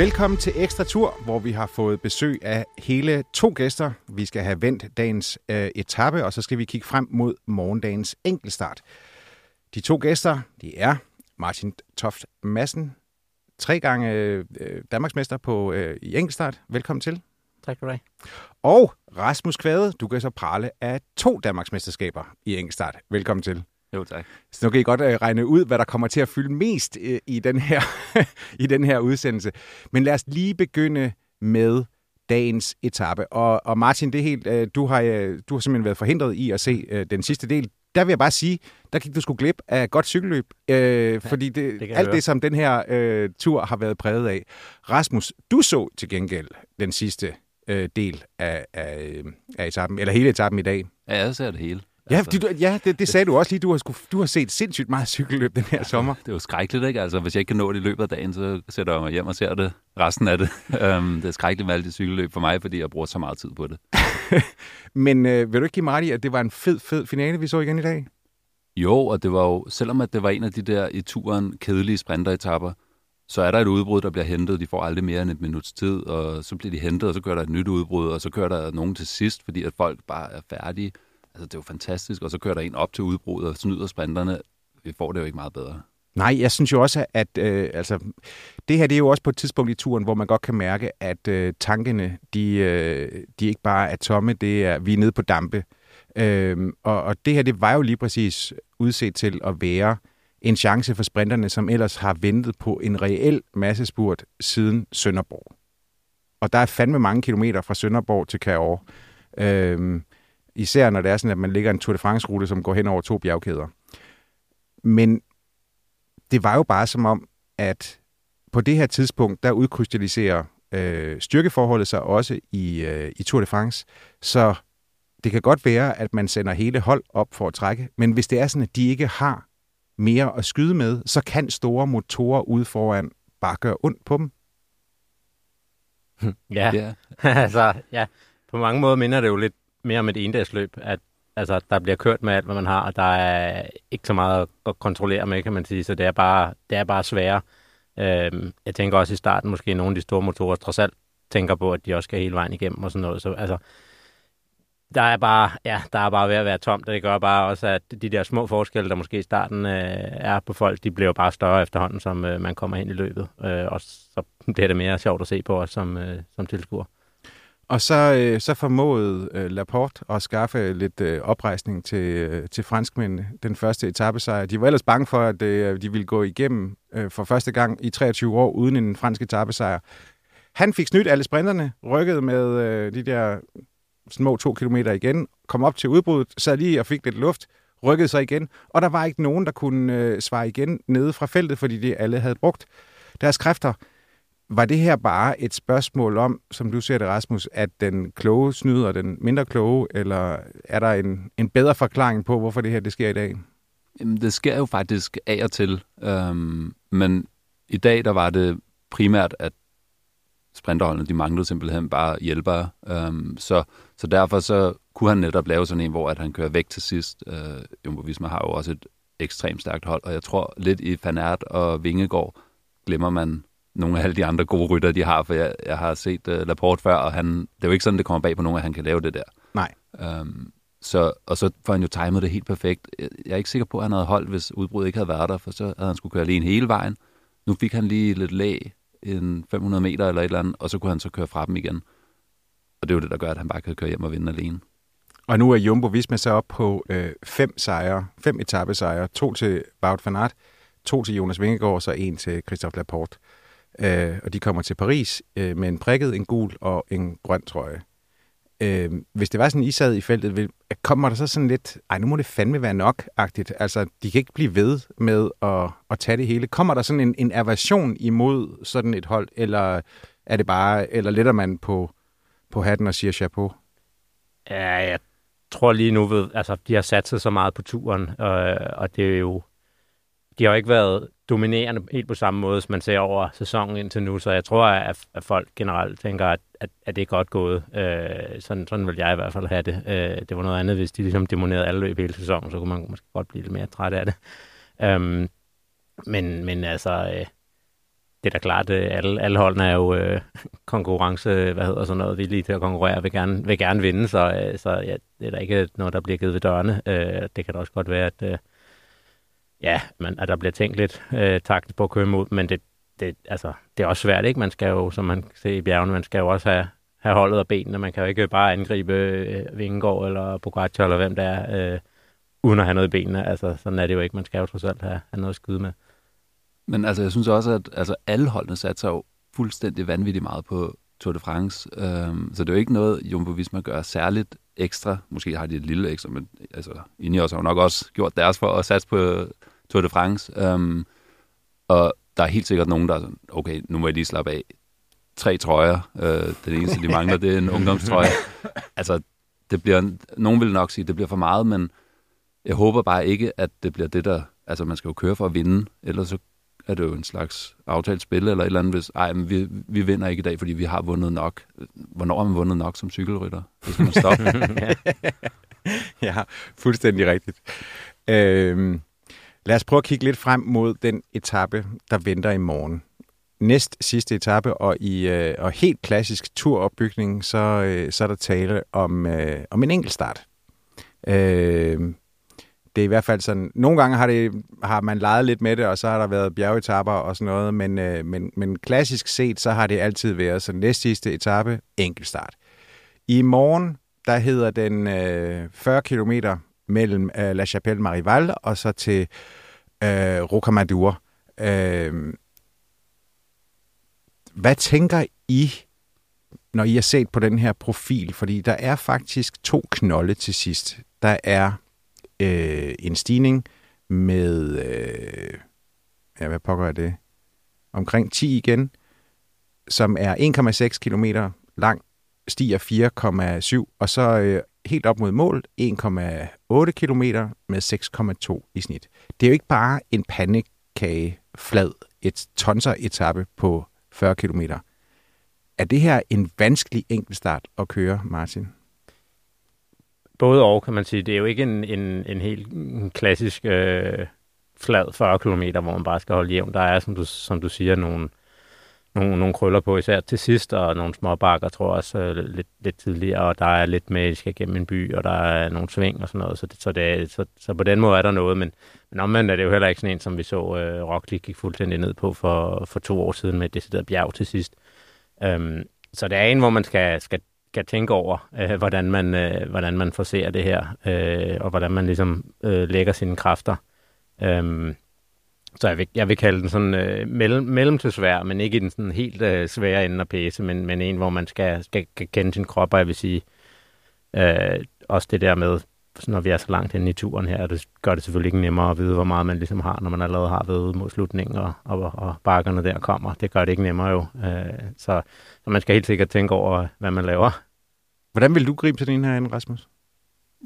Velkommen til Ekstra Tur, hvor vi har fået besøg af hele to gæster. Vi skal have vendt dagens øh, etape, og så skal vi kigge frem mod morgendagens enkeltstart. De to gæster, de er Martin Toft Madsen, tre gange øh, Danmarksmester på, øh, i enkeltstart. Velkommen til. Tak skal du have. Og Rasmus Kvade, du kan så prale af to Danmarksmesterskaber i enkeltstart. Velkommen til. Jo, tak. Så nu kan I godt øh, regne ud, hvad der kommer til at fylde mest øh, i, den her, i den her udsendelse. Men lad os lige begynde med dagens etape. Og, og Martin, det er helt, øh, du, har, øh, du har simpelthen været forhindret i at se øh, den sidste del. Der vil jeg bare sige, der gik du sgu glip af godt cykelløb, øh, ja, fordi det, det alt høre. det, som den her øh, tur har været præget af. Rasmus, du så til gengæld den sidste øh, del af, af, af etappen, eller hele etappen i dag. Ja, jeg ser det hele. Ja, altså, du, ja det, det sagde du også lige. Du har, sku, du har set sindssygt meget cykelløb den her ja, sommer. Det er jo skrækkeligt, ikke? Altså, hvis jeg ikke kan nå det i løbet af dagen, så sætter jeg mig hjem og ser det resten af det. um, det er skrækkeligt med alle de cykelløb for mig, fordi jeg bruger så meget tid på det. Men øh, vil du ikke give mig i, at det var en fed, fed finale, vi så igen i dag? Jo, og det var jo, selvom at det var en af de der i turen kedelige sprinteretapper, så er der et udbrud, der bliver hentet. De får aldrig mere end et minuts tid, og så bliver de hentet, og så kører der et nyt udbrud, og så kører der nogen til sidst, fordi at folk bare er færdige. Altså, det er jo fantastisk, og så kører der en op til udbruddet og snyder sprinterne. Vi får det jo ikke meget bedre. Nej, jeg synes jo også, at øh, altså, det her det er jo også på et tidspunkt i turen, hvor man godt kan mærke, at øh, tankene, de, øh, de ikke bare er tomme, det er, vi er nede på dampe. Øh, og, og det her, det var jo lige præcis udset til at være en chance for sprinterne, som ellers har ventet på en reel massespurt siden Sønderborg. Og der er fandme mange kilometer fra Sønderborg til Kaor. Øh, Især når det er sådan, at man ligger en Tour de France-rute, som går hen over to bjergkæder. Men det var jo bare som om, at på det her tidspunkt, der udkrystalliserer øh, styrkeforholdet sig også i, øh, i Tour de France. Så det kan godt være, at man sender hele hold op for at trække, men hvis det er sådan, at de ikke har mere at skyde med, så kan store motorer ude foran bare gøre ondt på dem. Ja, yeah. altså ja, på mange måder minder det jo lidt mere om et endagsløb, at altså, der bliver kørt med alt, hvad man har, og der er ikke så meget at kontrollere med, kan man sige, så det er bare, det er bare sværere. Øhm, jeg tænker også i starten, måske nogle af de store motorer trods alt tænker på, at de også skal hele vejen igennem og sådan noget. Så altså, der er bare, ja, der er bare ved at være tomt, og det gør bare også, at de der små forskelle, der måske i starten øh, er på folk, de bliver bare større efterhånden, som øh, man kommer ind i løbet. Øh, og så bliver det mere sjovt at se på os som, øh, som tilskuer. Og så, øh, så formåede øh, Laporte at skaffe lidt øh, oprejsning til, øh, til franskmændene. Den første etappesejr. De var ellers bange for, at øh, de ville gå igennem øh, for første gang i 23 år uden en fransk etappesejr. Han fik snydt alle sprinterne, rykket med øh, de der små to kilometer igen, kom op til udbruddet, sad lige og fik lidt luft, rykkede sig igen, og der var ikke nogen, der kunne øh, svare igen nede fra feltet, fordi de alle havde brugt deres kræfter. Var det her bare et spørgsmål om, som du ser det, Rasmus, at den kloge snyder den mindre kloge, eller er der en, en bedre forklaring på, hvorfor det her det sker i dag? Jamen, det sker jo faktisk af og til, øhm, men i dag der var det primært, at sprinterholdene, de manglede simpelthen bare hjælpere, øhm, så, så derfor så kunne han netop lave sådan en, hvor at han kører væk til sidst. Øh, Jumbo Visma har jo også et ekstremt stærkt hold, og jeg tror lidt i Fanart og Vingegård glemmer man nogle af alle de andre gode rytter, de har, for jeg, jeg har set uh, Laporte før, og han, det er jo ikke sådan, det kommer bag på nogen, at han kan lave det der. Nej. Um, så, og så får han jo timet det helt perfekt. Jeg er ikke sikker på, at han havde holdt, hvis udbruddet ikke havde været der, for så havde han skulle køre alene hele vejen. Nu fik han lige lidt læg en 500 meter eller et eller andet, og så kunne han så køre fra dem igen. Og det er jo det, der gør, at han bare kan køre hjem og vinde alene. Og nu er Jumbo Visma så op på øh, fem sejre, fem etappesejre. To til Wout van Aert, to til Jonas Vingegaard, og så en til Christophe Laporte. Øh, og de kommer til Paris øh, med en prikket, en gul og en grøn trøje. Øh, hvis det var sådan, I sad i feltet, vil, kommer der så sådan lidt, ej, nu må det fandme være nok-agtigt. Altså, de kan ikke blive ved med at, at tage det hele. Kommer der sådan en, en aversion imod sådan et hold, eller er det bare, eller letter man på, på hatten og siger chapeau? Ja, jeg tror lige nu, ved, altså, de har sat sig så meget på turen, og, og det er jo, de har jo ikke været dominerende helt på samme måde, som man ser over sæsonen indtil nu, så jeg tror, at, at folk generelt tænker, at, at, at det er godt gået. Øh, sådan, sådan vil jeg i hvert fald have det. Øh, det var noget andet, hvis de ligesom demonerede alle løb hele sæsonen, så kunne man måske godt blive lidt mere træt af det. Øhm, men, men altså, øh, det er da klart, at alle, alle holdene er jo øh, konkurrence, hvad hedder sådan noget, villige til at konkurrere, vil gerne, vil gerne vinde, så, øh, så ja, det er da ikke noget, der bliver givet ved dørene. Øh, det kan da også godt være, at, øh, ja, man, at der bliver tænkt lidt øh, taktisk på at køre imod, men det, det, altså, det er også svært, ikke? Man skal jo, som man kan se i bjergene, man skal jo også have, have holdet og benene. Man kan jo ikke bare angribe øh, Vingegaard eller Pogacar eller hvem det er, øh, uden at have noget i benene. Altså, sådan er det jo ikke. Man skal jo trods alt have, have noget at skyde med. Men altså, jeg synes også, at altså, alle holdene satte sig jo fuldstændig vanvittigt meget på Tour de France. Øhm, så det er jo ikke noget, Jumbo Visma gør særligt ekstra. Måske har de et lille ekstra, men altså, Ineos har jo nok også gjort deres for at satse på Tour de France. Øhm, og der er helt sikkert nogen, der er sådan, okay, nu må jeg lige slappe af. Tre trøjer. Øh, det eneste, de mangler, det er en ungdomstrøje. Altså, det bliver, nogen vil nok sige, at det bliver for meget, men jeg håber bare ikke, at det bliver det, der... Altså, man skal jo køre for at vinde, ellers så er det jo en slags aftalt spil eller et eller andet, hvis ej, men vi, vi vinder ikke i dag, fordi vi har vundet nok. Hvornår har man vundet nok som cykelrytter? Det skal man stoppe. ja, fuldstændig rigtigt. Øhm, lad os prøve at kigge lidt frem mod den etape, der venter i morgen. Næst sidste etape, og i øh, og helt klassisk turopbygning, så, øh, så er der tale om, øh, om en enkeltstart. Øh, det er i hvert fald sådan, nogle gange har, det, har man leget lidt med det, og så har der været bjergetapper og sådan noget, men, øh, men, men klassisk set, så har det altid været sådan næst sidste etape, enkeltstart. I morgen, der hedder den øh, 40 km mellem øh, La Chapelle Marival og så til øh, Rocamadour. Øh, hvad tænker I, når I har set på den her profil? Fordi der er faktisk to knolde til sidst. Der er øh, en stigning med, øh, ja, hvad pokker er det? Omkring 10 igen, som er 1,6 km lang, stiger 4,7, og så øh, helt op mod mål 1,8 km med 6,2 i snit. Det er jo ikke bare en pandekage flad et tonser etape på 40 km. Er det her en vanskelig enkeltstart at køre, Martin? Både og, kan man sige. Det er jo ikke en, en, en helt klassisk øh, flad 40 km, hvor man bare skal holde jævn. Der er, som du, som du siger, nogle, nogle, nogle krøller på, især til sidst, og nogle små bakker, tror jeg også, øh, lidt, lidt tidligere, og der er lidt med, at skal gennem en by, og der er nogle sving og sådan noget, så, det, så, det, er, så, så på den måde er der noget, men, men omvendt er det jo heller ikke sådan en, som vi så øh, Rockly gik fuldstændig ned på for, for to år siden med et decideret bjerg til sidst. Øhm, så det er en, hvor man skal, skal skal tænke over, øh, hvordan, man, øh, hvordan man forser det her, øh, og hvordan man ligesom øh, lægger sine kræfter. Øhm, så jeg vil, jeg vil kalde den sådan øh, mellem, mellem til svær, men ikke i den sådan helt øh, svære ende af pæse, men, men en, hvor man skal, skal, skal kende sin krop, og jeg vil sige, øh, også det der med, når vi er så langt inde i turen her, det gør det selvfølgelig ikke nemmere at vide, hvor meget man ligesom har, når man allerede har været mod slutningen, og, og, og bakkerne der kommer. Det gør det ikke nemmere jo. Øh, så, så man skal helt sikkert tænke over, hvad man laver. Hvordan vil du gribe til den her an, Rasmus?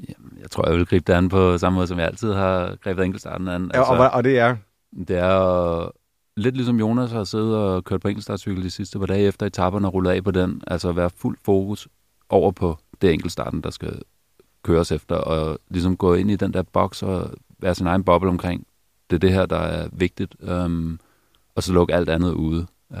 Jamen, jeg tror, jeg vil gribe det an på samme måde, som jeg altid har grebet enkeltstarten an. Altså, ja, og, og det er? Det er øh, lidt ligesom Jonas har siddet og kørt på enkeltstartcykel de sidste par dage efter etaperne og rullet af på den. Altså være fuld fokus over på det enkeltstarten, der skal køres efter, og ligesom gå ind i den der boks og være sin egen boble omkring, det er det her, der er vigtigt, um, og så lukke alt andet ude. Uh,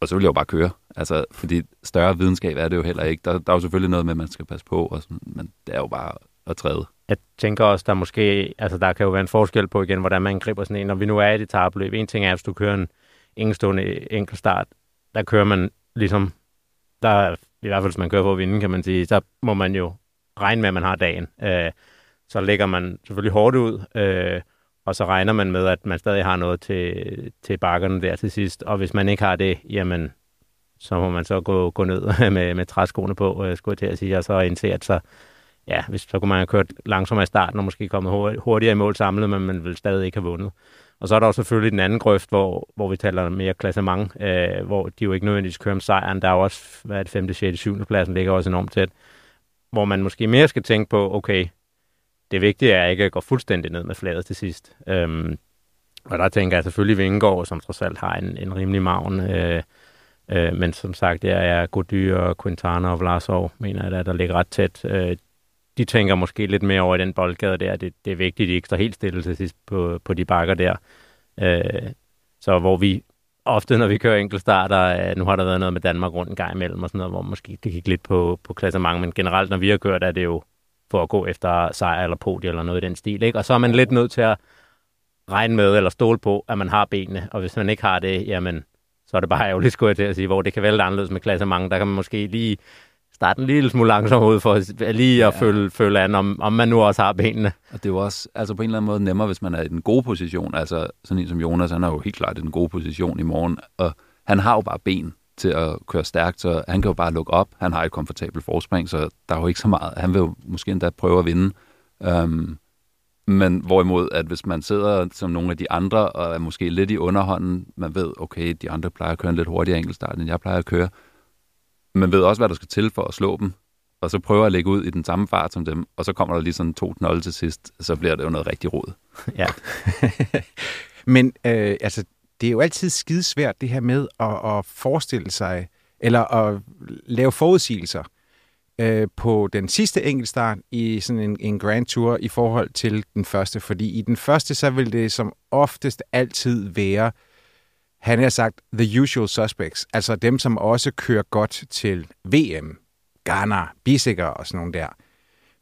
og så vil jeg jo bare køre, altså, fordi større videnskab er det jo heller ikke. Der, der er jo selvfølgelig noget med, at man skal passe på, og sådan, men det er jo bare at træde. Jeg tænker også, der måske, altså der kan jo være en forskel på igen, hvordan man griber sådan en, når vi nu er i et etabløb. En ting er, hvis du kører en, enkeltstående enkeltstart, der kører man ligesom, der, i hvert fald hvis man kører for at vinde, kan man sige, så må man jo regne med, at man har dagen. Øh, så lægger man selvfølgelig hårdt ud, øh, og så regner man med, at man stadig har noget til, til bakkerne der til sidst. Og hvis man ikke har det, jamen, så må man så gå, gå ned med, med træskoene på, øh, skulle jeg til at sige, og så indse, at så, ja, hvis, så kunne man have kørt langsommere i starten, og måske kommet hurtigere i mål samlet, men man ville stadig ikke have vundet. Og så er der også selvfølgelig den anden grøft, hvor, hvor vi taler mere klassement, øh, hvor de jo ikke nødvendigvis kører om sejren. Der er jo også, hvad er det, 5., 6., 7. pladsen ligger også enormt tæt. Hvor man måske mere skal tænke på, okay, det vigtige er ikke at gå fuldstændig ned med flaget til sidst. Øhm, og der tænker jeg selvfølgelig Vingegaard, som trods alt har en, en rimelig maven. Øh, øh, men som sagt, det er Gody og Quintana og Vlasov, mener jeg, der, der ligger ret tæt. Øh, de tænker måske lidt mere over i den boldgade der. Det, det er vigtigt, at de ikke står helt stille til sidst på, på de bakker der. Øh, så hvor vi ofte, når vi kører enkeltstarter, øh, nu har der været noget med Danmark rundt en gang imellem, og sådan noget, hvor måske det gik lidt på, på klassement, men generelt, når vi har kørt, er det jo for at gå efter sejr eller podie eller noget i den stil. Ikke? Og så er man lidt nødt til at regne med eller stole på, at man har benene, og hvis man ikke har det, jamen, så er det bare ærgerligt, skulle jeg til at sige, hvor det kan være lidt anderledes med klassement. Der kan man måske lige starte en lille smule langsomt ud for lige at ja. føle, føle an, om, om man nu også har benene. Og det er jo også altså på en eller anden måde nemmere, hvis man er i den gode position. Altså sådan en som Jonas, han er jo helt klart i den gode position i morgen, og han har jo bare ben til at køre stærkt, så han kan jo bare lukke op. Han har et komfortabelt forspring, så der er jo ikke så meget. Han vil jo måske endda prøve at vinde. Um, men hvorimod, at hvis man sidder som nogle af de andre, og er måske lidt i underhånden, man ved, okay, de andre plejer at køre en lidt hurtigere enkeltstart, end jeg plejer at køre. Man ved også, hvad der skal til for at slå dem, og så prøver at lægge ud i den samme fart som dem, og så kommer der lige sådan to knolde til sidst, så bliver det jo noget rigtig rod. Ja. Men øh, altså, det er jo altid skidesvært det her med at, at forestille sig, eller at lave forudsigelser øh, på den sidste enkeltstart i sådan en, en Grand Tour i forhold til den første. Fordi i den første, så vil det som oftest altid være, han har sagt, the usual suspects, altså dem, som også kører godt til VM, Ghana, Bissiger og sådan nogle der.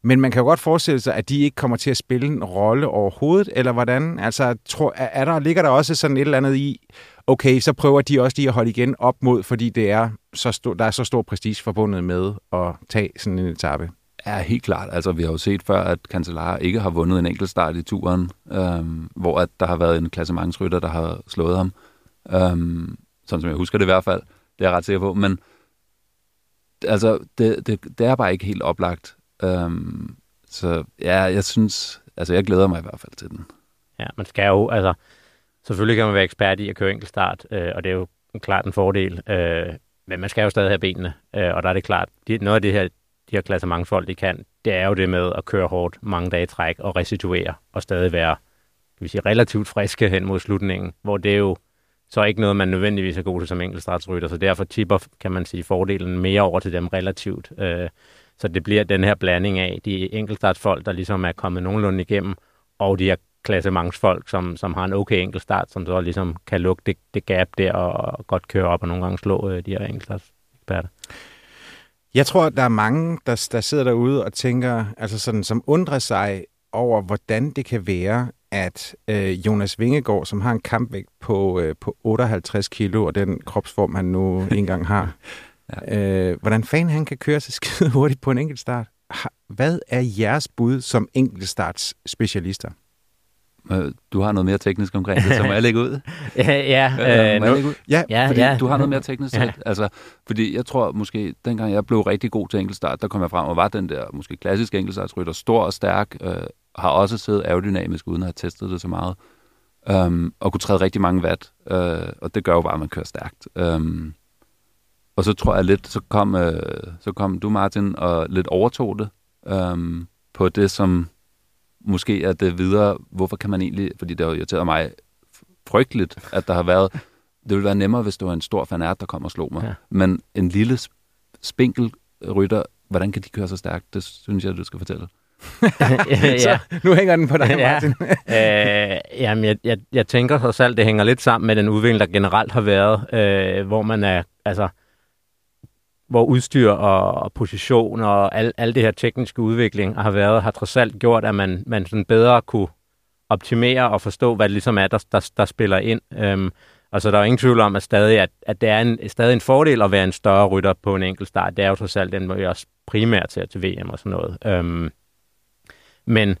Men man kan jo godt forestille sig, at de ikke kommer til at spille en rolle overhovedet, eller hvordan? Altså, tror, er der, ligger der også sådan et eller andet i, okay, så prøver de også lige at holde igen op mod, fordi det er så stor, der er så stor prestige forbundet med at tage sådan en etape. Ja, helt klart. Altså, vi har jo set før, at Cancellara ikke har vundet en enkelt start i turen, øhm, hvor at der har været en klassementsrytter, der har slået ham. Øhm, sådan som jeg husker det i hvert fald. Det er jeg ret sikker på. Men altså, det, det, det er bare ikke helt oplagt. Øhm, så ja, jeg synes, altså jeg glæder mig i hvert fald til den. Ja, man skal jo, altså, selvfølgelig kan man være ekspert i at køre enkeltstart, øh, og det er jo klart en fordel, øh, men man skal jo stadig have benene, øh, og der er det klart, de, noget af det her, de her klasser mange folk, de kan, det er jo det med at køre hårdt mange dage i træk og restituere, og stadig være kan vi sige, relativt friske hen mod slutningen, hvor det er jo så ikke noget, man nødvendigvis er god til som enkeltstartsrytter, så derfor tipper, kan man sige, fordelen mere over til dem relativt. Øh, så det bliver den her blanding af de enkeltstartsfolk, der ligesom er kommet nogenlunde igennem, og de her klassementsfolk, som, som har en okay enkeltstart, som så ligesom kan lukke det, det gap der og godt køre op og nogle gange slå øh, de her enkeltstartseksperter. Jeg tror, der er mange, der, der sidder derude og tænker, altså sådan, som undrer sig over, hvordan det kan være, at øh, Jonas Vingegaard, som har en kampvægt på, øh, på 58 kilo, og den kropsform, han nu engang har, Ja. Øh, hvordan fanden han kan køre så skide hurtigt på en enkelt start? Hvad er jeres bud som enkeltstarts specialister? Øh, du har noget mere teknisk omkring det, så må jeg lægge ud? ja, ja, øh, må jeg lægge ud? Ja, ja, fordi ja. du har noget mere teknisk ja. Altså, fordi jeg tror måske, dengang jeg blev rigtig god til enkeltstart, der kom jeg frem og var den der måske klassiske enkeltstartsrytter, stor og stærk, øh, har også siddet aerodynamisk, uden at have testet det så meget, um, og kunne træde rigtig mange watt, øh, og det gør jo bare, at man kører stærkt. Um, og så tror jeg lidt, så kom, øh, så kom du, Martin, og lidt overtog det øh, på det, som måske er det videre. Hvorfor kan man egentlig, fordi det har irriteret mig frygteligt, at der har været, det ville være nemmere, hvis det var en stor fanært, der kom og slog mig. Ja. Men en lille spinkel rytter, hvordan kan de køre så stærkt? Det synes jeg, du skal fortælle. ja. Så nu hænger den på dig, Martin. ja. øh, jamen, jeg, jeg, jeg tænker så selv, det hænger lidt sammen med den udvikling, der generelt har været, øh, hvor man er, altså, hvor udstyr og, og position og al, al det her tekniske udvikling har været, har trods alt gjort, at man, man sådan bedre kunne optimere og forstå, hvad det ligesom er, der, der, der spiller ind. Øhm, og så der er ingen tvivl om, at, stadig, at, at det er en, stadig en fordel at være en større rytter på en enkelt start. Det er jo trods alt den, hvor jeg også primært ser til VM og sådan noget. Øhm, men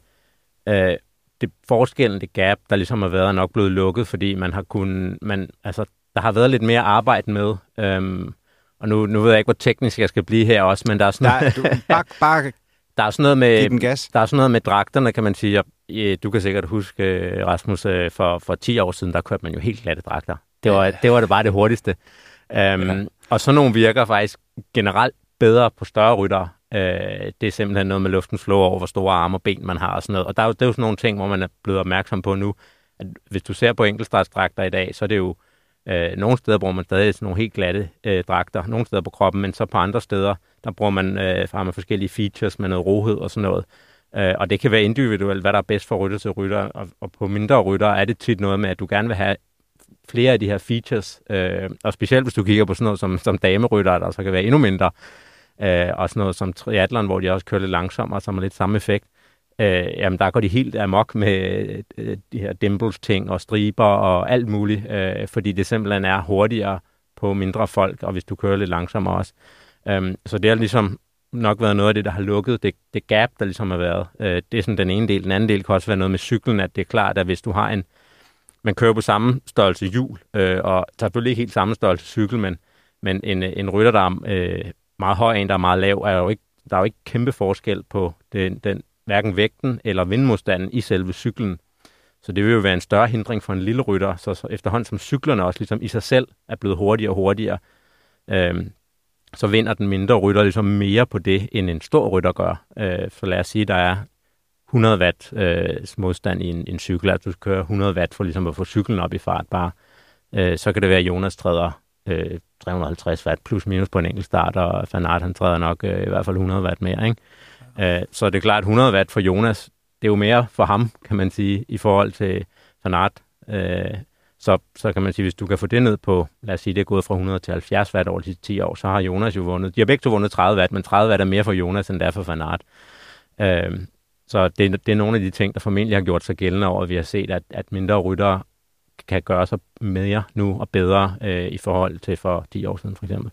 øh, det forskellen, det gap, der ligesom har været, er nok blevet lukket, fordi man har kunnet, man, altså, der har været lidt mere arbejde med. Øhm, og nu, nu ved jeg ikke, hvor teknisk jeg skal blive her også, men der er sådan Nej, du, bare, bare der er sådan noget med, gas. der er sådan noget med dragterne, kan man sige. Du kan sikkert huske, øh, Rasmus, øh, for, for 10 år siden, der kørte man jo helt glatte dragter. Det var, det var det bare det hurtigste. Um, ja. Og så nogle virker faktisk generelt bedre på større rytter. Øh, det er simpelthen noget med luftens flow over, hvor store arme og ben man har og sådan noget. Og der er jo, det er jo sådan nogle ting, hvor man er blevet opmærksom på nu, at hvis du ser på enkeltstartsdragter i dag, så er det jo øh, nogle steder bruger man stadig sådan nogle helt glatte øh, dragter, nogle steder på kroppen, men så på andre steder, der bruger man, øh, har man forskellige features med noget rohed og sådan noget. Øh, og det kan være individuelt, hvad der er bedst for rytter til rytter, og, og på mindre rytter er det tit noget med, at du gerne vil have flere af de her features, øh, og specielt hvis du kigger på sådan noget som, som damerytter, der så kan være endnu mindre, øh, og sådan noget som triathlon, hvor de også kører lidt langsommere, som har lidt samme effekt, øh, jamen der går de helt amok med øh, de her dimples ting og striber og alt muligt, øh, fordi det simpelthen er hurtigere på mindre folk, og hvis du kører lidt langsommere også. Øh, så det har ligesom nok været noget af det, der har lukket det, det gap, der ligesom har været. Øh, det er sådan den ene del. Den anden del kan også være noget med cyklen, at det er klart, at hvis du har en, man kører på samme størrelse hjul, øh, og selvfølgelig ikke helt samme størrelse cykel, men, men en, en rytter, der øh, meget høj, en, der er meget lav, er jo ikke, der er jo ikke kæmpe forskel på den, den hverken vægten eller vindmodstanden i selve cyklen. Så det vil jo være en større hindring for en lille rytter, så, så efterhånden som cyklerne også ligesom i sig selv er blevet hurtigere og hurtigere, øhm, så vinder den mindre rytter ligesom mere på det, end en stor rytter gør. Øh, så lad os sige, der er 100 watt øh, modstand i en, en cykel, at du kører 100 watt for ligesom at få cyklen op i fart bare. Øh, så kan det være, at Jonas træder øh, 350 watt plus minus på en enkelt start, og Fanart han træder nok øh, i hvert fald 100 watt mere. Ikke? Øh, så det er klart, 100 watt for Jonas, det er jo mere for ham, kan man sige, i forhold til Fanart. Øh, så, så kan man sige, hvis du kan få det ned på, lad os sige, det er gået fra 100 til 70 watt over de 10 år, så har Jonas jo vundet. De har begge to vundet 30 watt, men 30 watt er mere for Jonas, end det er for Fanart. Øh, så det, det er nogle af de ting, der formentlig har gjort sig gældende over, at vi har set, at, at mindre ryttere kan gøre sig mere nu og bedre øh, i forhold til for 10 år siden for eksempel.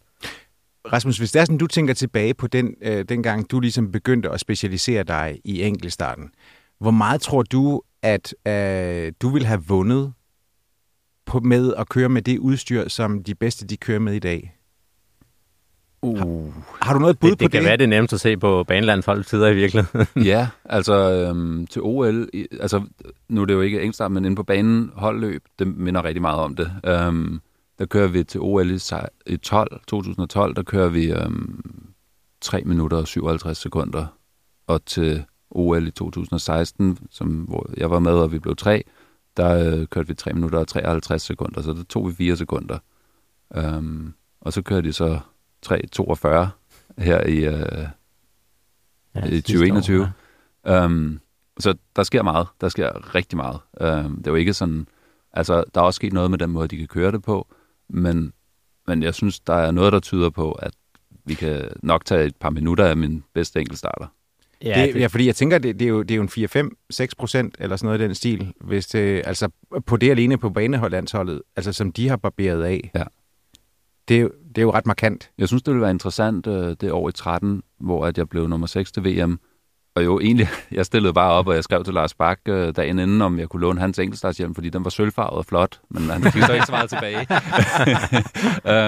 Rasmus, hvis det er sådan, du tænker tilbage på den, øh, dengang, du ligesom begyndte at specialisere dig i enkeltstarten, hvor meget tror du, at øh, du ville have vundet på, med at køre med det udstyr, som de bedste de kører med i dag? Uh. Har, har du noget bud det, på det? det? kan være, det nemt at se på banelandshold tider i virkeligheden. ja, altså øhm, til OL, altså nu er det jo ikke enkeltstart, men inde på banen holdløb, det minder rigtig meget om det. Øhm, der kører vi til OL i, i 12, 2012, der kører vi øhm, 3 minutter og 57 sekunder. Og til OL i 2016, som, hvor jeg var med, og vi blev tre, der øh, kørte vi 3 minutter og 53 sekunder, så der tog vi 4 sekunder. Øhm, og så kørte de så 3.42 her i, øh, ja, i 2021. År, ja. øhm, så der sker meget. Der sker rigtig meget. Øhm, det er jo ikke sådan... Altså, der er også sket noget med den måde, de kan køre det på, men, men jeg synes, der er noget, der tyder på, at vi kan nok tage et par minutter af min bedste enkeltstarter. Ja, det, ja, fordi jeg tænker, det, det, er jo, det er jo en 4-5-6 procent eller sådan noget i den stil, hvis det, altså på det alene på baneholdlandsholdet, altså som de har barberet af. Ja. Det er, jo, det er jo ret markant. Jeg synes, det ville være interessant øh, det år i 13, hvor at jeg blev nummer 6 til VM, og jo, egentlig, jeg stillede bare op, og jeg skrev til Lars Bak øh, dagen inden, om jeg kunne låne hans enkeltstartshjelm, fordi den var sølvfarvet og flot, men han fik så ikke så meget tilbage.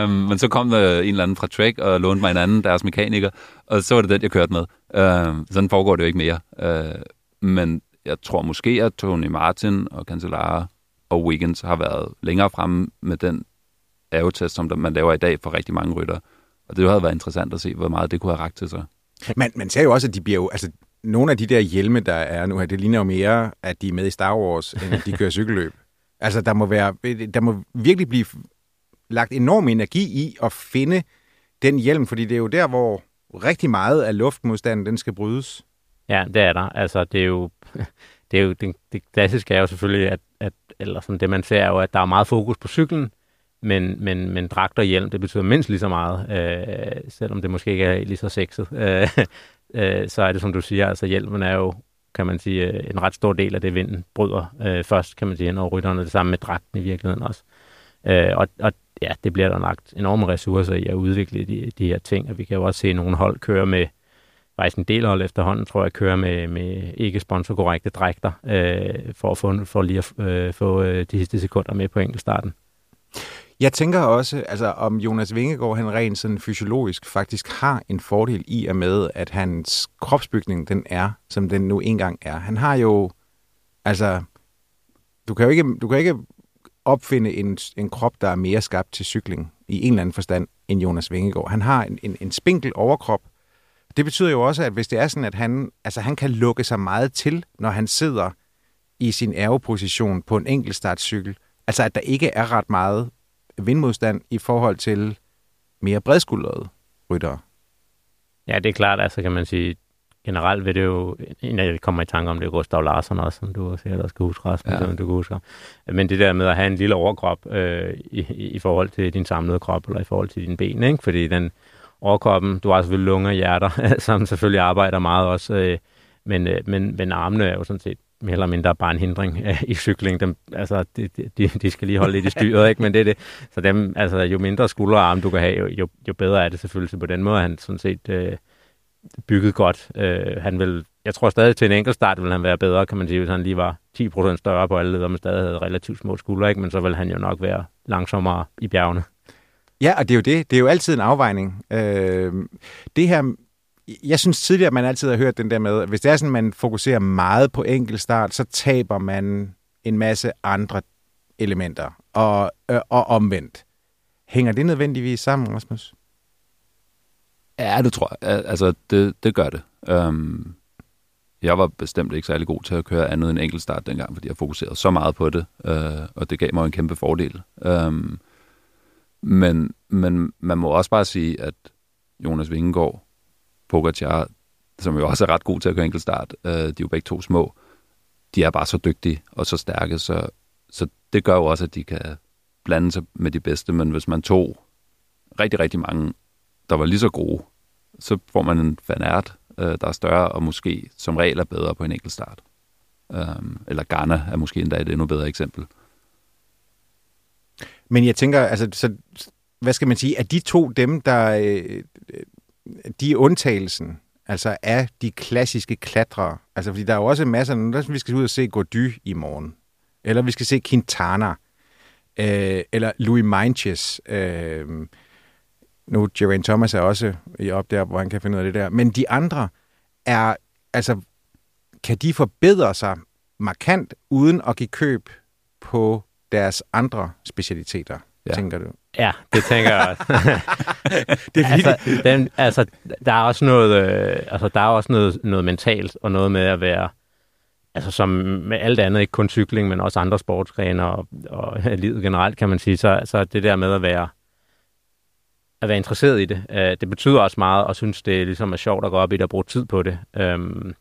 um, men så kom der en eller anden fra Trek og lånte mig en anden, deres mekaniker, og så var det den, jeg kørte med. Uh, sådan foregår det jo ikke mere. Uh, men jeg tror måske, at Tony Martin og Cancellara og Wiggins har været længere fremme med den aerotest, som man laver i dag for rigtig mange rytter. Og det havde været interessant at se, hvor meget det kunne have ragt til sig. Man, man ser jo også, at de bliver jo, altså nogle af de der hjelme, der er nu her, det ligner jo mere, at de er med i Star Wars, end at de kører cykelløb. Altså, der må, være, der må virkelig blive lagt enorm energi i at finde den hjelm, fordi det er jo der, hvor rigtig meget af luftmodstanden, den skal brydes. Ja, det er der. Altså, det er jo, det, er jo, det, det klassiske er jo selvfølgelig, at, at eller sådan det man ser er jo, at der er meget fokus på cyklen, men, men, men dragt og hjelm, det betyder mindst lige så meget, øh, selvom det måske ikke er lige så sexet. Øh, øh, så er det, som du siger, altså hjelmen er jo, kan man sige, øh, en ret stor del af det, vinden bryder øh, først, kan man sige, når rytterne det samme med dragten i virkeligheden også. Øh, og, og ja, det bliver der lagt enorme ressourcer i at udvikle de, de her ting, og vi kan jo også se nogle hold køre med, faktisk en del hold efterhånden, tror jeg, kører med, med ikke sponsorkorrekte drægter, øh, for, at få, for lige at øh, få øh, de sidste sekunder med på enkeltstarten. Jeg tænker også, altså om Jonas Vingegaard, han rent sådan fysiologisk faktisk har en fordel i og med, at hans kropsbygning, den er, som den nu engang er. Han har jo, altså, du kan jo ikke, du kan ikke opfinde en, en krop, der er mere skabt til cykling i en eller anden forstand end Jonas Vingegaard. Han har en, en, en spinkel overkrop. Det betyder jo også, at hvis det er sådan, at han, altså han kan lukke sig meget til, når han sidder i sin aeroposition på en enkelt startcykel, altså at der ikke er ret meget vindmodstand i forhold til mere bredskuldrede ryttere. Ja, det er klart, altså kan man sige, generelt vil det jo, en af kommer i tanke om, det Gustav Larsen også, som du sikkert også skal huske, Rasmus, ja. du kan huske. Men det der med at have en lille overkrop øh, i, i forhold til din samlede krop, eller i forhold til dine ben, ikke? fordi den overkroppen, du har selvfølgelig lunger og hjerter, som selvfølgelig arbejder meget også, øh, men, øh, men, men armene er jo sådan set mere eller mindre bare en hindring øh, i cykling. Dem, altså, de, de, de skal lige holde lidt i styret, ikke? men det er det. Så dem, altså, jo mindre skuldre og arme du kan have, jo, jo, jo bedre er det selvfølgelig. Så på den måde er han sådan set øh, bygget godt. Øh, han vil, jeg tror stadig til en enkelt start vil han være bedre, kan man sige, hvis han lige var 10% større på alle leder, men stadig havde relativt små skuldre, ikke? men så vil han jo nok være langsommere i bjergene. Ja, og det er jo det. Det er jo altid en afvejning. Øh, det her jeg synes tidligere, at man altid har hørt den der med, at hvis det er sådan, at man fokuserer meget på enkeltstart, så taber man en masse andre elementer. Og, øh, og omvendt. Hænger det nødvendigvis sammen, Rasmus? Ja, det tror jeg. Altså, det, det gør det. Um, jeg var bestemt ikke særlig god til at køre andet end enkeltstart dengang, fordi jeg fokuserede så meget på det, uh, og det gav mig en kæmpe fordel. Um, men, men man må også bare sige, at Jonas Vingegaard Pogacar, som jo også er ret god til at køre enkeltstart, øh, de er jo begge to små, de er bare så dygtige og så stærke, så, så det gør jo også, at de kan blande sig med de bedste, men hvis man tog rigtig, rigtig mange, der var lige så gode, så får man en fanart, øh, der er større og måske som regel er bedre på en enkelt start. Um, øhm, eller Ghana er måske endda et endnu bedre eksempel. Men jeg tænker, altså, så, hvad skal man sige, er de to dem, der, øh, de er undtagelsen, altså af de klassiske klatrere. Altså, fordi der er jo også masser, der vi skal ud og se Gody i morgen. Eller vi skal se Quintana. Øh, eller Louis Meintjes. Øh, nu, Geraint Thomas er også i op der, hvor han kan finde ud af det der. Men de andre er, altså, kan de forbedre sig markant, uden at give køb på deres andre specialiteter, ja. tænker du? Ja, det tænker jeg også. det er altså, den, altså, der er også noget, øh, altså, der er også noget, noget mentalt, og noget med at være, altså som med alt andet, ikke kun cykling, men også andre sportsgrene og, og livet generelt, kan man sige, så, så det der med at være, at være interesseret i det, øh, det betyder også meget, og synes, det ligesom er sjovt at gå op i det og bruge tid på det. Øhm,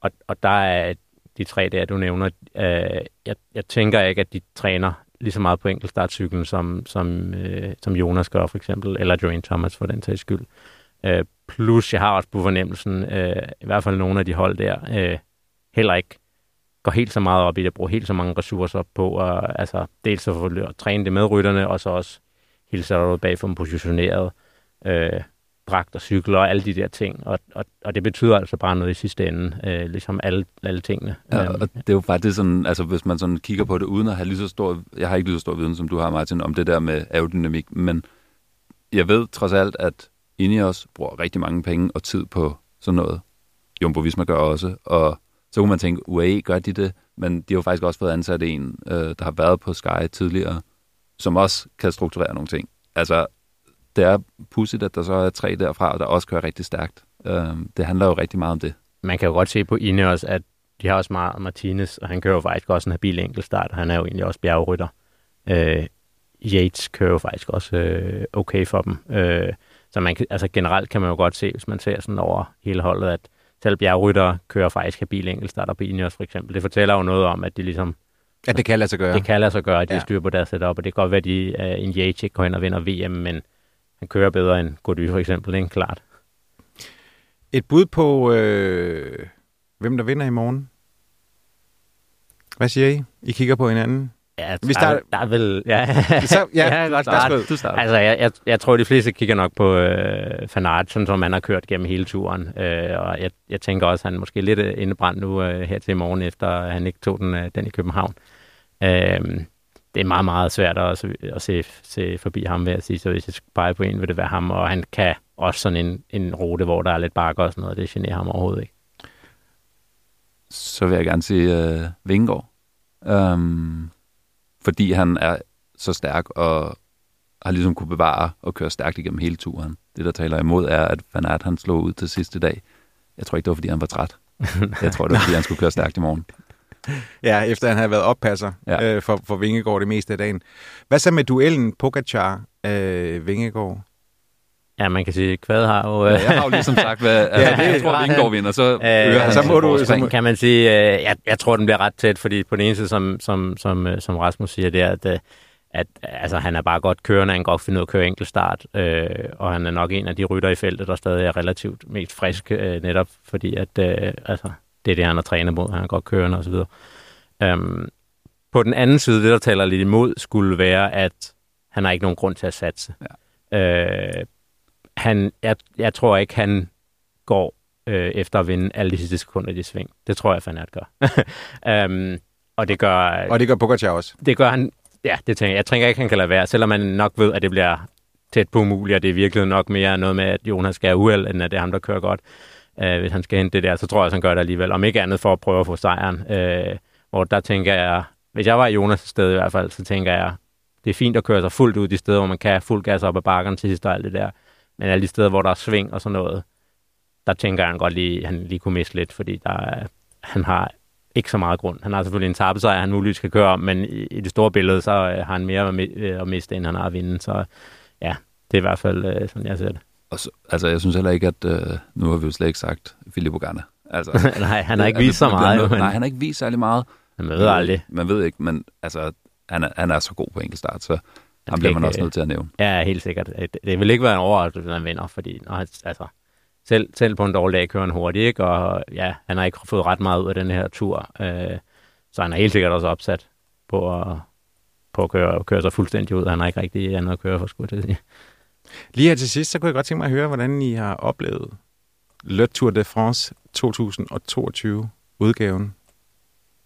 og, og der er de tre der, du nævner, øh, jeg, jeg tænker ikke, at de træner lige så meget på enkeltstartcyklen, som, som, øh, som Jonas gør for eksempel, eller Joanne Thomas for den sags skyld. Øh, plus, jeg har også på fornemmelsen, øh, i hvert fald nogle af de hold der, øh, heller ikke går helt så meget op i det, bruger helt så mange ressourcer på, og, altså dels at få at træne det med rytterne, og så også hele sættet bag for dem positioneret. Øh, dragt og cykler og alle de der ting. Og, og, og det betyder altså bare noget i sidste ende, øh, ligesom alle, alle tingene. Ja, og det er jo faktisk sådan, altså hvis man sådan kigger på det uden at have lige så stor, jeg har ikke lige så stor viden, som du har, Martin, om det der med aerodynamik, men jeg ved trods alt, at Ineos bruger rigtig mange penge og tid på sådan noget. Jumbo Visma gør også, og så kunne man tænke, UAE gør de det, men de har jo faktisk også fået ansat en, øh, der har været på Sky tidligere, som også kan strukturere nogle ting. Altså, det er pudsigt, at der så er tre derfra, der også kører rigtig stærkt. Øh, det handler jo rigtig meget om det. Man kan jo godt se på Ineos, at de har også meget Martinez, og han kører jo faktisk også en habil enkeltstart, og han er jo egentlig også bjergrytter. Øh, Yates kører jo faktisk også øh, okay for dem. Øh, så man kan, altså generelt kan man jo godt se, hvis man ser sådan over hele holdet, at selv bjergrytter kører faktisk habil enkeltstarter på Ineos for eksempel. Det fortæller jo noget om, at de ligesom at det kan lade sig gøre. Det kan lade sig gøre, at de ja. styrer på deres setup, og det kan godt være, at de, uh, en Yates ikke går hen og vinder VM, men han kører bedre end Gody for eksempel, ikke? Klart. Et bud på, øh, hvem der vinder i morgen? Hvad siger I? I kigger på hinanden? Ja, der, der- er, der er vel... Ja, Så, ja, jeg kan godt starte. Du starter. Altså, jeg, jeg, jeg tror, de fleste kigger nok på øh, Fanart, sådan som han har kørt gennem hele turen. Øh, og jeg, jeg tænker også, at han måske lidt indebrændt nu øh, her til i morgen, efter han ikke tog den, øh, den i København. Øh, det er meget, meget svært at, at se, se forbi ham, vil jeg sige. Så hvis jeg skulle pege på en, vil det være ham. Og han kan også sådan en, en rute, hvor der er lidt bakker og sådan noget. Det generer ham overhovedet ikke. så vil jeg gerne sige øh, Vingegaard. Øhm, fordi han er så stærk og har ligesom kunne bevare og køre stærkt igennem hele turen. Det, der taler imod, er, at Van Aert, han slog ud til sidste dag. Jeg tror ikke, det var, fordi han var træt. Jeg tror, det var, fordi han skulle køre stærkt i morgen. Ja, efter han havde været oppasser ja. Øh, for, for Vingegaard det meste af dagen. Hvad så med duellen Pogacar øh, Vingegaard? Ja, man kan sige, Kvad har jo... Øh, Ja, jeg har jo ligesom sagt, hvad, altså, Ja, det- jeg tror, Vingegaard vinder, så øger Øh, han så sit må du- så må- kan man sige, øh, jeg, jeg tror, den bliver ret tæt, fordi på den ene side, som, som, som, øh, som Rasmus siger, det er, at, øh, at altså, han er bare godt kørende, han kan godt finde ud af at køre enkeltstart, øh, og han er nok en af de rytter i feltet, der stadig er relativt mest frisk, øh, netop fordi, at øh, altså, det er det, han har trænet mod, han er godt kørende osv. Øhm, på den anden side, det der taler lidt imod, skulle være, at han har ikke nogen grund til at satse. Ja. Øh, han, jeg, jeg tror ikke, han går øh, efter at vinde alle de sidste sekunder i det sving. Det tror jeg, Fanat gør. um, og det gør, Og det gør Pogacar også. det gør han, ja, det tænker jeg. Jeg tænker ikke, han kan lade være, selvom man nok ved, at det bliver tæt på umuligt, og det er virkelig nok mere noget med, at Jonas skal have uheld, end at det er ham, der kører godt øh, hvis han skal hente det der, så tror jeg, at han gør det alligevel. Om ikke andet for at prøve at få sejren. Øh, hvor der tænker jeg, hvis jeg var i Jonas' sted i hvert fald, så tænker jeg, det er fint at køre sig fuldt ud de steder, hvor man kan fuld gas op ad bakkerne til sidst og alt det der. Men alle de steder, hvor der er sving og sådan noget, der tænker jeg, han godt lige, han lige kunne miste lidt, fordi der er, han har ikke så meget grund. Han har selvfølgelig en tabesejr, han muligvis skal køre om, men i, i det store billede, så øh, har han mere øh, at miste, end han har at vinde. Så ja, det er i hvert fald øh, sådan, jeg ser det. Og så, altså, jeg synes heller ikke, at øh, nu har vi jo slet ikke sagt Filippo Ganna. Altså, Nej, han har ikke vist så meget, noget- men Nej, han har ikke vist særlig meget. man ved aldrig. Man ved ikke, men altså, han er, han er så god på enkeltstart, så skal bliver man ikke, også nødt til at nævne. Ja, helt sikkert. Det, det vil ikke være en overraskelse, hvis han vinder, fordi når han, altså, selv, selv på en dårlig dag kører han hurtigt, ikke? og ja, han har ikke fået ret meget ud af den her tur, øh, så han er helt sikkert også opsat på at, på at køre, køre sig fuldstændig ud. Han har ikke rigtig andet at køre for, skulle jeg sige. Lige her til sidst, så kunne jeg godt tænke mig at høre, hvordan I har oplevet Le Tour de France 2022 udgaven.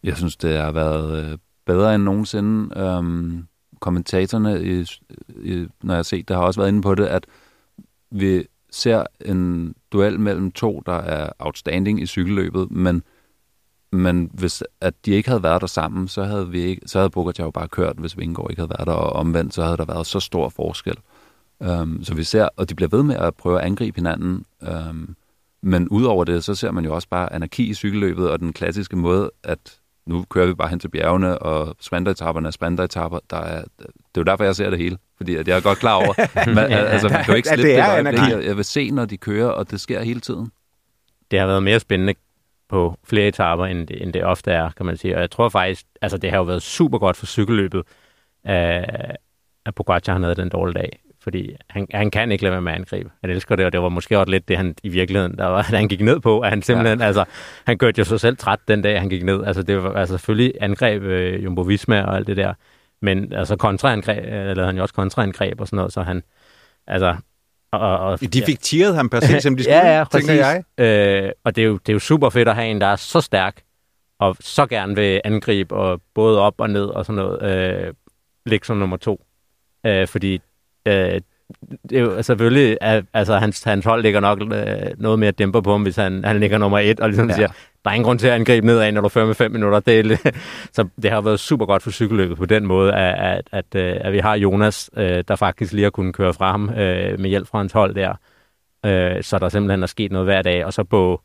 Jeg synes, det har været øh, bedre end nogensinde. Øhm, kommentatorerne, i, i, når jeg har set det, har også været inde på det, at vi ser en duel mellem to, der er outstanding i cykelløbet, men, men hvis at de ikke havde været der sammen, så havde, vi ikke, så havde Pogacar jo bare kørt, hvis Vingegaard ikke havde været der, og omvendt, så havde der været så stor forskel. Um, så vi ser, og de bliver ved med at prøve at angribe hinanden, um, men udover det, så ser man jo også bare anarki i cykelløbet, og den klassiske måde, at nu kører vi bare hen til bjergene, og sprinteretapperne er sprinteretapper. Der er, det er jo derfor, jeg ser det hele, fordi at jeg er godt klar over, man, altså, man kan jo ikke slippe det er det. Jeg, jeg vil se, når de kører, og det sker hele tiden. det har været mere spændende på flere etaper, end det, end det ofte er, kan man sige. Og jeg tror faktisk, altså det har jo været super godt for cykelløbet, at Pogacar han havde den dårlige dag. Fordi han, han kan ikke lade være med at angribe. Han elsker det, og det var måske også lidt det, han i virkeligheden, der var, han gik ned på, at han simpelthen, ja. altså, han gjorde jo sig selv træt den dag, han gik ned. Altså, det var altså, selvfølgelig angreb øh, Jumbo Visma og alt det der, men altså kontraangreb, øh, lavede han jo også kontraangreb og sådan noget, så han, altså, og, og, De fik tiret ham præcis, som de skulle, ja, ja, tænker præcis. jeg. Øh, og det er, jo, det er jo super fedt at have en, der er så stærk, og så gerne vil angribe, og både op og ned og sådan noget, øh, ligge som nummer to. Øh, fordi øh, det er jo selvfølgelig, at, altså hans, hans hold ligger nok øh, noget mere dæmper på ham, hvis han, han ligger nummer et, og ligesom ja. Siger, der er ingen grund til at angribe nedad, når du fører med fem minutter. Det er, så det har været super godt for cykelløbet på den måde, at, at, at, øh, at vi har Jonas, øh, der faktisk lige har kunnet køre fra ham øh, med hjælp fra hans hold der. Øh, så der simpelthen er sket noget hver dag, og så på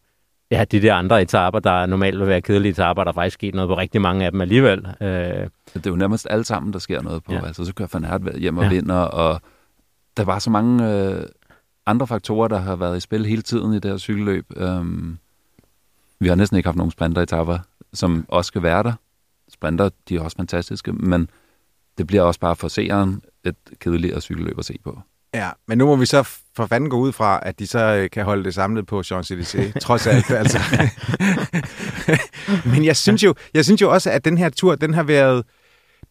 ja, de der andre etaper, der normalt vil være kedelige etaper, der er faktisk sket noget på rigtig mange af dem alligevel. Øh, Det er jo nærmest alle sammen, der sker noget på. Ja. Altså, så kører Van Aert hjem og Ja. vinder, og der var så mange øh, andre faktorer, der har været i spil hele tiden i det her cykelløb. Um, vi har næsten ikke haft nogen sprinteretapper, som også skal være der. Sprinter, de er også fantastiske, men det bliver også bare for seeren et kedeligere cykelløb at se på. Ja, men nu må vi så for fanden gå ud fra, at de så øh, kan holde det samlet på Champs-Élysées, trods alt. Altså. men jeg synes, jo, jeg synes jo også, at den her tur, den har været,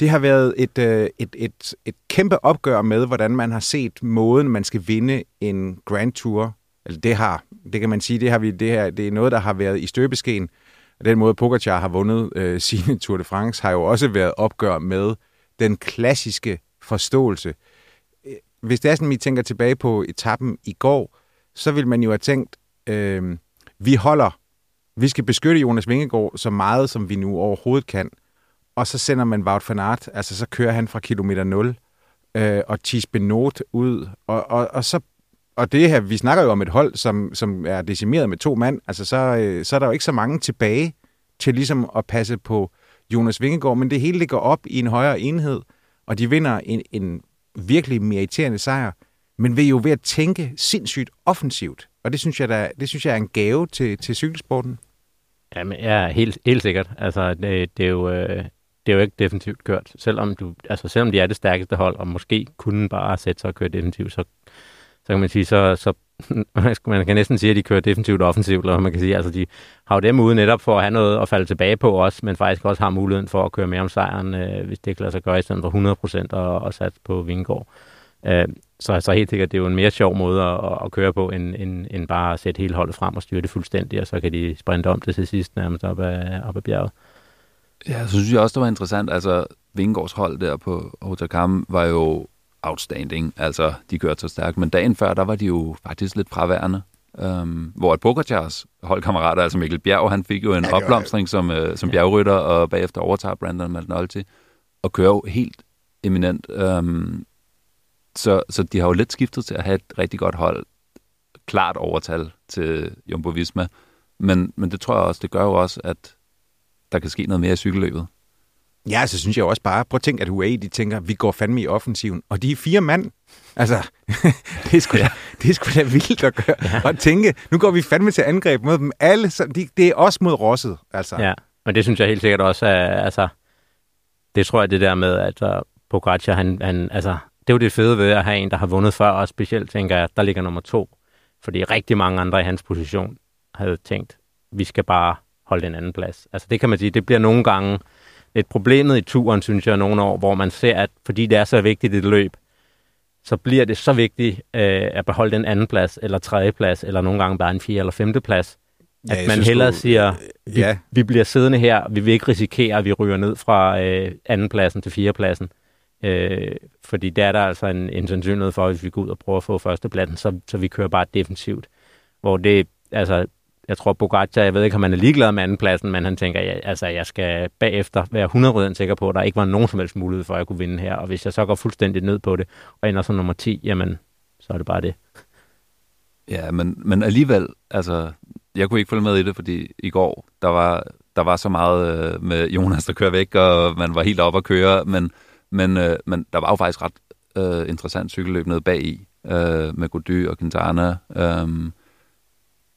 Det har været et, øh, et, et, et kæmpe opgør med, hvordan man har set måden, man skal vinde en Grand Tour. Altså det har, det kan man sige, det, har vi, det, her, det er noget, der har været i støbeskeen. Og den måde, Pogacar har vundet øh, sine Tour de France, har jo også været opgør med den klassiske forståelse. Hvis det er sådan, vi tænker tilbage på etappen i går, så vil man jo have tænkt, øh, vi holder, vi skal beskytte Jonas Vingegaard så meget, som vi nu overhovedet kan. Og så sender man Wout van Aert, altså så kører han fra kilometer 0, øh, og Thies Benot ud, og, og, og så og det her, vi snakker jo om et hold, som, som er decimeret med to mand, altså så, øh, så er der jo ikke så mange tilbage til ligesom at passe på Jonas Vingegaard, men det hele ligger op i en højere enhed, og de vinder en, en virkelig meriterende sejr, men ved jo ved at tænke sindssygt offensivt. Og det synes jeg, der, det synes jeg er en gave til, til cykelsporten. Jamen, ja, helt, helt sikkert. Altså, det, det, er jo, øh, det er jo ikke definitivt kørt. Selvom, du, altså, selvom de er det stærkeste hold, og måske kunne bare sætte sig og køre definitivt, så, så kan man sige, så, så man kan næsten sige, at de kører defensivt og offensivt, eller man kan sige, altså de har jo dem ude netop for at have noget at falde tilbage på også, men faktisk også har muligheden for at køre mere om sejren, øh, hvis det kan lade sig gøre, i stedet for 100% og, og sat på Vingård. Øh, så, så helt sikkert, det er jo en mere sjov måde at, at køre på, end, end, end bare at sætte hele holdet frem og styre det fuldstændigt, og så kan de sprinte om det til sidst nærmest op ad, op ad bjerget. Ja, så synes jeg også, det var interessant. Altså, Vingårds hold der på Otakam var jo outstanding. Altså, de kørte så stærkt. Men dagen før, der var de jo faktisk lidt fraværende. Um, hvor et Pogacars holdkammerater, altså Mikkel Bjerg, han fik jo en ja, opblomstring som, uh, som bjergrytter, og bagefter overtager Brandon McNulty, og kører jo helt eminent. Um, så, så de har jo lidt skiftet til at have et rigtig godt hold, klart overtal til Jumbo Visma. Men, men det tror jeg også, det gør jo også, at der kan ske noget mere i cykelløbet. Ja, så synes jeg også bare, prøv at tænke, at UAE, de tænker, vi går fandme i offensiven, og de er fire mand. Altså, det er sgu da, det er sgu da vildt at gøre. Ja. Og tænke, nu går vi fandme til angreb mod dem alle, så de, det er også mod Rosset. Altså. Ja, men det synes jeg helt sikkert også er, altså, det tror jeg det der med, at uh, Pogacar, han, han, altså, det er jo det fede ved at have en, der har vundet før, og specielt tænker jeg, der ligger nummer to. Fordi rigtig mange andre i hans position havde tænkt, vi skal bare holde den anden plads. Altså det kan man sige, det bliver nogle gange et problemet i turen, synes jeg, nogle år, hvor man ser, at fordi det er så vigtigt et løb, så bliver det så vigtigt øh, at beholde den anden plads, eller tredje plads, eller nogle gange bare en fjerde eller femte plads, ja, at man synes, hellere du, siger, vi, ja. vi bliver siddende her, vi vil ikke risikere, at vi ryger ned fra øh, anden pladsen til fjerdepladsen. Øh, fordi der er der altså en, en sandsynlighed for, at hvis vi går ud og prøver at få førstepladsen, så, så vi kører bare defensivt. Hvor det, altså, jeg tror, Bogacar, jeg ved ikke, om han er ligeglad med andenpladsen, men han tænker, jeg, altså, jeg skal bagefter være 100% sikker på, at der ikke var nogen som helst mulighed for, at jeg kunne vinde her. Og hvis jeg så går fuldstændig ned på det, og ender som nummer 10, jamen, så er det bare det. Ja, men, men alligevel, altså, jeg kunne ikke følge med i det, fordi i går, der var, der var så meget øh, med Jonas, der kører væk, og man var helt oppe at køre, men, men, øh, men der var jo faktisk ret øh, interessant cykelløb nede bag i, øh, med Gody og Quintana, øh,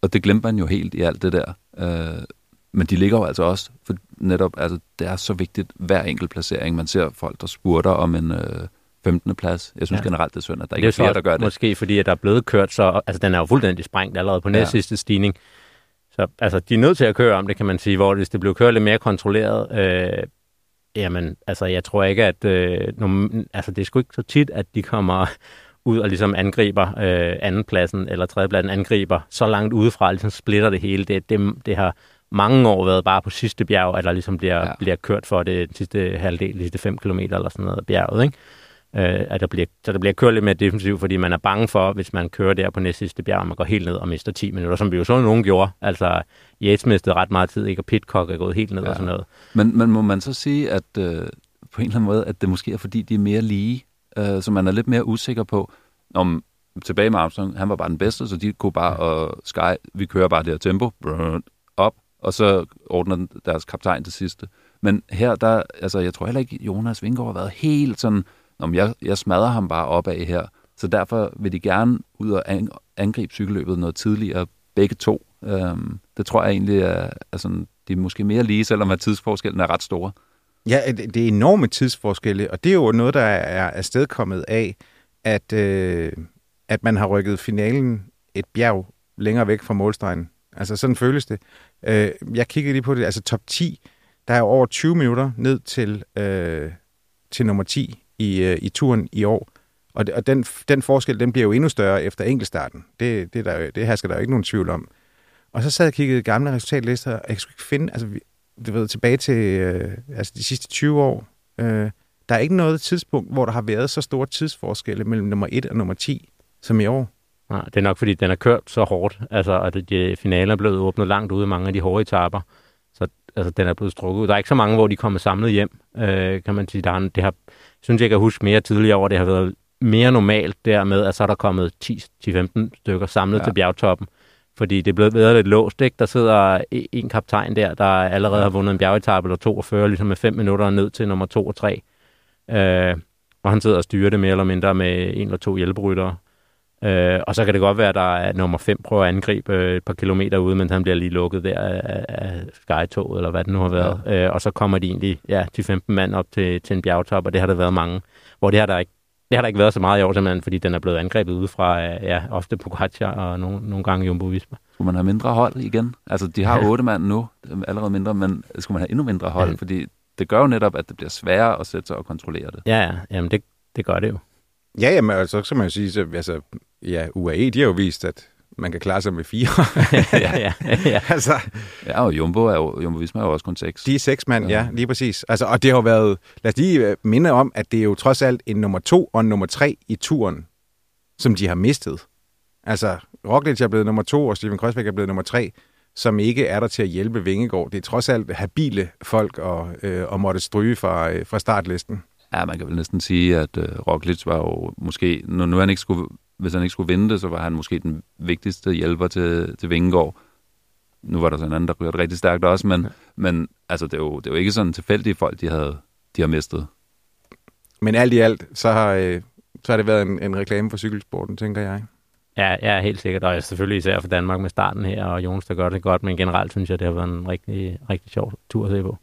og det glemte man jo helt i alt det der. Øh, men de ligger jo altså også, for netop, altså, det er så vigtigt, hver enkelt placering. Man ser folk, der spurter om en øh, 15. plads. Jeg synes ja. generelt, det er synd, at der ikke det er flere, der gør det. Måske fordi, at der er blevet kørt, så altså, den er jo fuldstændig sprængt allerede på næste ja. sidste stigning. Så altså, de er nødt til at køre om det, kan man sige, hvor hvis det bliver kørt lidt mere kontrolleret, øh, jamen, altså, jeg tror ikke, at øh, altså, det er sgu ikke så tit, at de kommer ud og ligesom angriber øh, andenpladsen eller tredjepladsen, angriber så langt udefra, ligesom splitter det hele. Det, det, det har mange år været bare på sidste bjerg, at der ligesom bliver, ja. bliver kørt for det sidste halvdel, de sidste 5 km eller sådan noget bjerget, ikke? Øh, at der bliver, så der bliver kørt lidt mere defensivt, fordi man er bange for, hvis man kører der på næste sidste bjerg, og man går helt ned og mister 10 minutter, som vi jo så nogen gjorde. Altså, Yates mistede ret meget tid, ikke? og Pitcock er gået helt ned ja. og sådan noget. Men, men må man så sige, at øh, på en eller anden måde, at det måske er fordi, de er mere lige, øh, så man er lidt mere usikker på, om tilbage med Armstrong, han var bare den bedste, så de kunne bare, og Sky, vi kører bare det her tempo, op, og så ordner deres kaptajn til sidste. Men her, der, altså, jeg tror heller ikke, Jonas Vingård har været helt sådan, om jeg, jeg smadrer ham bare opad her. Så derfor vil de gerne ud og angribe cykelløbet noget tidligere, begge to. Øhm, det tror jeg egentlig er, er sådan, de er måske mere lige, selvom at tidsforskellen er ret store. Ja, det er enorme tidsforskelle, og det er jo noget, der er afstedkommet af, at, øh, at man har rykket finalen et bjerg længere væk fra målstregen. Altså sådan føles det. Øh, jeg kiggede lige på det, altså top 10, der er over 20 minutter ned til, øh, til nummer 10 i, øh, i turen i år. Og, og den, den forskel, den bliver jo endnu større efter enkeltstarten. Det, det, der, det her skal der jo ikke nogen tvivl om. Og så sad jeg og kiggede gamle resultatlister, og jeg skulle ikke finde, altså, du ved, tilbage til øh, altså de sidste 20 år, øh, der er ikke noget tidspunkt, hvor der har været så store tidsforskelle mellem nummer 1 og nummer 10, som i år. Nej, det er nok, fordi den er kørt så hårdt, altså, at de finaler er blevet åbnet langt ude i mange af de hårde etaper. Så altså, den er blevet strukket ud. Der er ikke så mange, hvor de kommer samlet hjem, øh, kan man sige. Der er, det har, synes jeg kan huske mere tidligere år, det har været mere normalt dermed, at så er der kommet 10-15 stykker samlet ja. til bjergtoppen. Fordi det er blevet bedre lidt låst, ikke? Der sidder en kaptajn der, der allerede har vundet en bjergetappe eller to og fører ligesom med fem minutter ned til nummer to og tre. Øh, og han sidder og styrer det mere eller mindre med en eller to hjælperyttere. Øh, og så kan det godt være, at der er nummer 5 prøver at angribe øh, et par kilometer ude, men han bliver lige lukket der af, af Sky-toget, eller hvad det nu har været. Ja. Øh, og så kommer de egentlig ja, de 15 mand op til, til en bjergtop, og det har der været mange. Hvor det har der ikke, det har der ikke været så meget i år, simpelthen, fordi den er blevet angrebet ude fra, ja, ofte Pogacar og nogle, nogle gange Jumbo Visma. Skulle man have mindre hold igen? Altså, de har otte mand nu, allerede mindre, men skulle man have endnu mindre hold? Ja. Fordi det gør jo netop, at det bliver sværere at sætte sig og kontrollere det. Ja, ja. Jamen, det, det gør det jo. Ja, jamen, altså, så kan man jo sige, så, altså, ja, UAE, de har jo vist, at man kan klare sig med fire. ja, ja, ja. altså, ja, og Jumbo er jo, Jumbo Visma er jo også kun seks. De er seks mand, ja, lige præcis. Altså, og det har jo været, lad os lige øh, minde om, at det er jo trods alt en nummer to og en nummer tre i turen, som de har mistet. Altså, Roglic er blevet nummer to, og Steven Kreuzberg er blevet nummer tre, som ikke er der til at hjælpe Vingegaard. Det er trods alt habile folk og, øh, og måtte stryge fra, øh, fra startlisten. Ja, man kan vel næsten sige, at øh, Roglic var jo måske, nu, nu han ikke skulle, hvis han ikke skulle vinde det, så var han måske den vigtigste hjælper til, til Vingegaard. Nu var der sådan en anden, der kørte rigtig stærkt også, men, ja. men altså, det, er jo, det er jo ikke sådan tilfældige folk, de, havde, de har mistet. Men alt i alt, så har, øh, så har det været en, en reklame for cykelsporten, tænker jeg. Ja, ja, helt sikkert, og selvfølgelig især for Danmark med starten her, og Jonas, der gør det godt, men generelt synes jeg, det har været en rigtig, rigtig sjov tur at se på.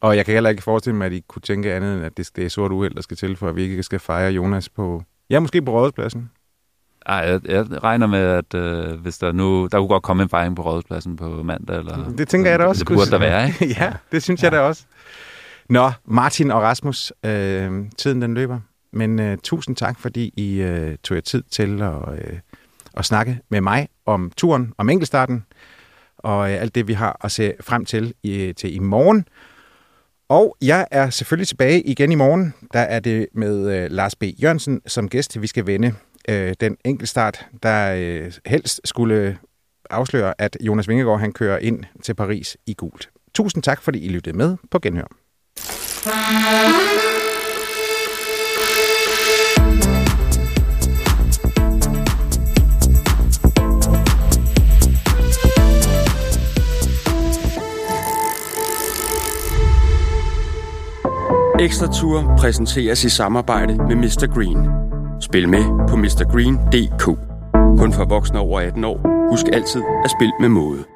Og jeg kan heller ikke forestille mig, at I kunne tænke andet, end at det, det er sort uheld, der skal til, for at vi ikke skal fejre Jonas på... Ja, måske på Rådhuspladsen. Ej, jeg, jeg regner med, at øh, hvis der nu... Der kunne godt komme en fejring på Rådhuspladsen på mandag, eller... Det tænker jeg da også. Det burde der være, ikke? ja, det synes ja. jeg da også. Nå, Martin og Rasmus, øh, tiden den løber. Men øh, tusind tak, fordi I øh, tog jer tid til at, øh, at snakke med mig om turen, om enkeltstarten, og øh, alt det, vi har at se frem til i, til i morgen. Og jeg er selvfølgelig tilbage igen i morgen. Der er det med øh, Lars B. Jørgensen som gæst. Vi skal vende øh, den enkeltstart, der øh, helst skulle afsløre, at Jonas Vingegaard han kører ind til Paris i gult. Tusind tak, fordi I lyttede med på Genhør. Ekstra Tour præsenteres i samarbejde med Mr. Green. Spil med på mrgreen.dk. Kun for voksne over 18 år. Husk altid at spille med måde.